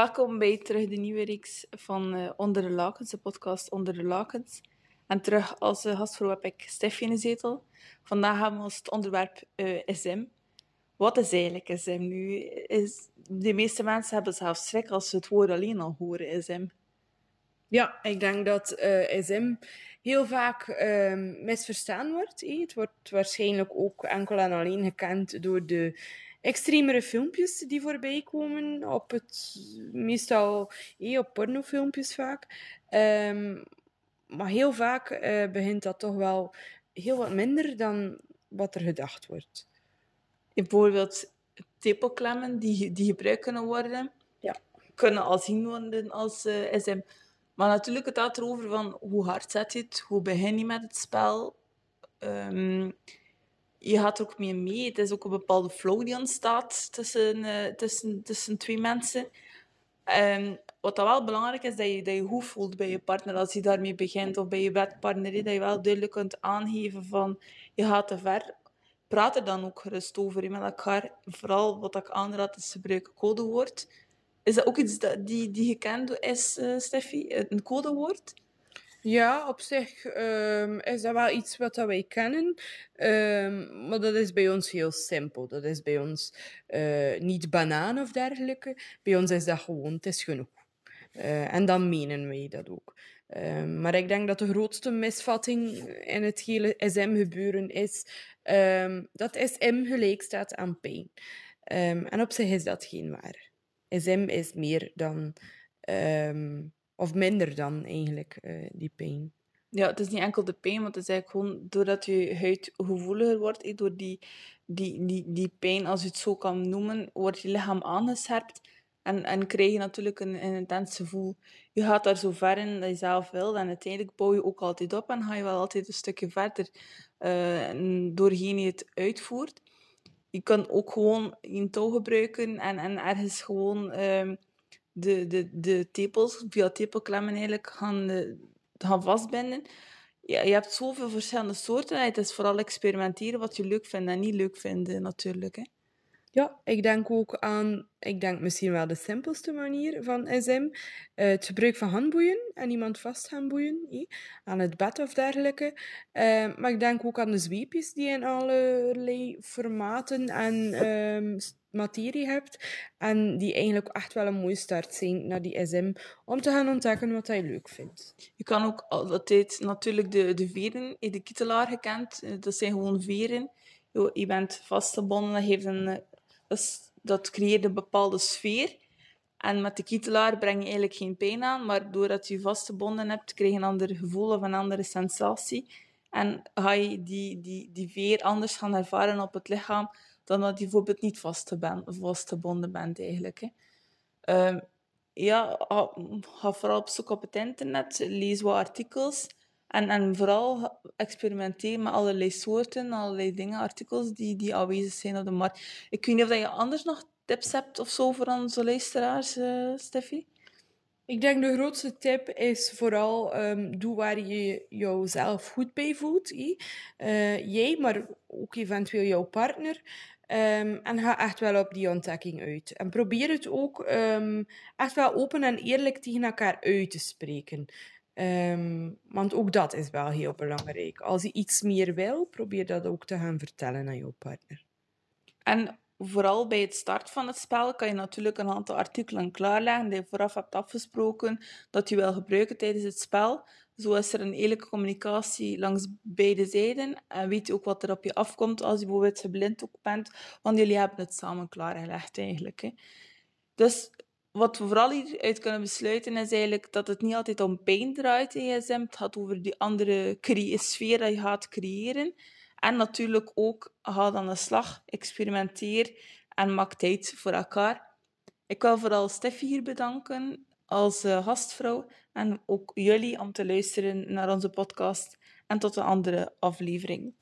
Welkom bij terug de nieuwe reeks van uh, Onder de Lakens, de podcast Onder de Lakens. En terug als uh, gastvrouw heb ik Steffi in de zetel. Vandaag hebben we ons het onderwerp uh, eh, SM. Wat is eigenlijk SM nu? Is, de meeste mensen hebben zelfs schrik als ze het woord alleen al horen, SM. Ja, ik denk dat SM heel vaak ehm, misverstaan wordt. Het wordt waarschijnlijk ook enkel en alleen gekend door de extremere filmpjes die voorbij komen. Op het, meestal eh, op pornofilmpjes vaak. Um, maar heel vaak uh, begint dat toch wel heel wat minder dan wat er gedacht wordt. Bijvoorbeeld tepelklemmen die, die gebruikt kunnen worden, ja. kunnen al zien worden als eh, SM. Maar natuurlijk het gaat erover van hoe hard zet je het, hoe begin je met het spel. Um, je gaat ook meer mee. Het is ook een bepaalde flow die ontstaat tussen, uh, tussen, tussen twee mensen. Um, wat dan wel belangrijk is, dat je dat je goed voelt bij je partner als je daarmee begint, of bij je bedpartner, dat je wel duidelijk kunt aangeven van je gaat te ver. Praat er dan ook gerust over met elkaar. Vooral wat ik aanraad is gebruik codewoord. Is dat ook iets dat, die, die gekend is, uh, Steffi? Een codewoord? Ja, op zich um, is dat wel iets wat wij kennen. Um, maar dat is bij ons heel simpel. Dat is bij ons uh, niet banaan of dergelijke. Bij ons is dat gewoon, het is genoeg. En dan menen wij dat ook. Um, maar ik denk dat de grootste misvatting in het hele SM-gebeuren is dat SM gelijk staat aan pijn. en op zich is dat geen waar. SM is meer dan of minder dan eigenlijk, uh, die pijn. Ja, het is niet enkel de pijn, want het is eigenlijk gewoon doordat je huid gevoeliger wordt, door die, die, die, die pijn, als je het zo kan noemen, wordt je lichaam aangescherpt en, en krijg je natuurlijk een, een intens gevoel. Je gaat daar zo ver in dat je zelf wil en uiteindelijk bouw je ook altijd op en ga je wel altijd een stukje verder uh, doorheen je het uitvoert. Je kan ook gewoon een touw gebruiken en, en ergens gewoon... Uh, de, de, de tepels, via tepelklemmen eigenlijk, gaan, uh, gaan vastbinden. Ja, je hebt zoveel verschillende soorten. Het is vooral experimenteren wat je leuk vindt en niet leuk vindt, natuurlijk. Hè. Ja, ik denk ook aan, ik denk misschien wel de simpelste manier van SM. Eh, het gebruik van handboeien en iemand vast gaan boeien, aan het bed of dergelijke. Uh, maar ik denk ook aan de zweepjes die in allerlei formaten en uh, materie hebt. En die eigenlijk echt wel een mooie start zijn naar die SM, om te gaan ontdekken wat hij leuk vindt. Je kan ook altijd natuurlijk de, de veren, de kietelaar gekend, eh, dat zijn gewoon veren. Je bent vastgebonden, dat, heeft een, dat, creëert een bepaalde sfeer. En met de kietelaar breng je eigenlijk geen pijn aan, maar doordat je vastgebonden hebt, krijg je een ander gevoel of een andere sensatie. En ga je die, die, die veer anders gaan ervaren op het lichaam dan dat je bijvoorbeeld niet vastgebonden bent eigenlijk. Hè. Um, ja, ga, vooral op zoek op het internet, lees wat artikels en, vooral experimenteer met allerlei soorten, allerlei dingen, artikels die, die aanwezig zijn op de markt. Ik weet niet of je anders nog tips hebt of zo voor onze luisteraars, uh, Steffi? Ik denk de grootste tip is vooral um, doe waar je jezelf goed bij voelt. Uh, jij, maar ook eventueel jouw partner. Um, en ga echt wel op die ontdekking uit. En probeer het ook um, echt wel open en eerlijk tegen elkaar uit te spreken. Um, want ook dat is wel heel belangrijk. Als je iets meer wil, probeer dat ook te gaan vertellen aan jouw partner. En vooral bij het start van het spel kan je natuurlijk een aantal artikelen klaarleggen die je vooraf hebt afgesproken dat je wil gebruiken tijdens het spel. Zo is er een eerlijke communicatie langs beide zijden en weet je ook wat er op je afkomt als je bijvoorbeeld geblind ook bent, want jullie hebben het samen klaargelegd eigenlijk. Hè. Dus wat we vooral hieruit kunnen besluiten is eigenlijk dat het niet altijd om pijn draait in ESM. Het gaat over die andere sfeer dat je gaat creëren. En natuurlijk ook, ga dan de slag, experimenteer en maak tijd voor elkaar. Ik wil vooral Steffi hier bedanken als uh, gastvrouw en ook jullie om te luisteren naar onze podcast en tot een andere aflevering.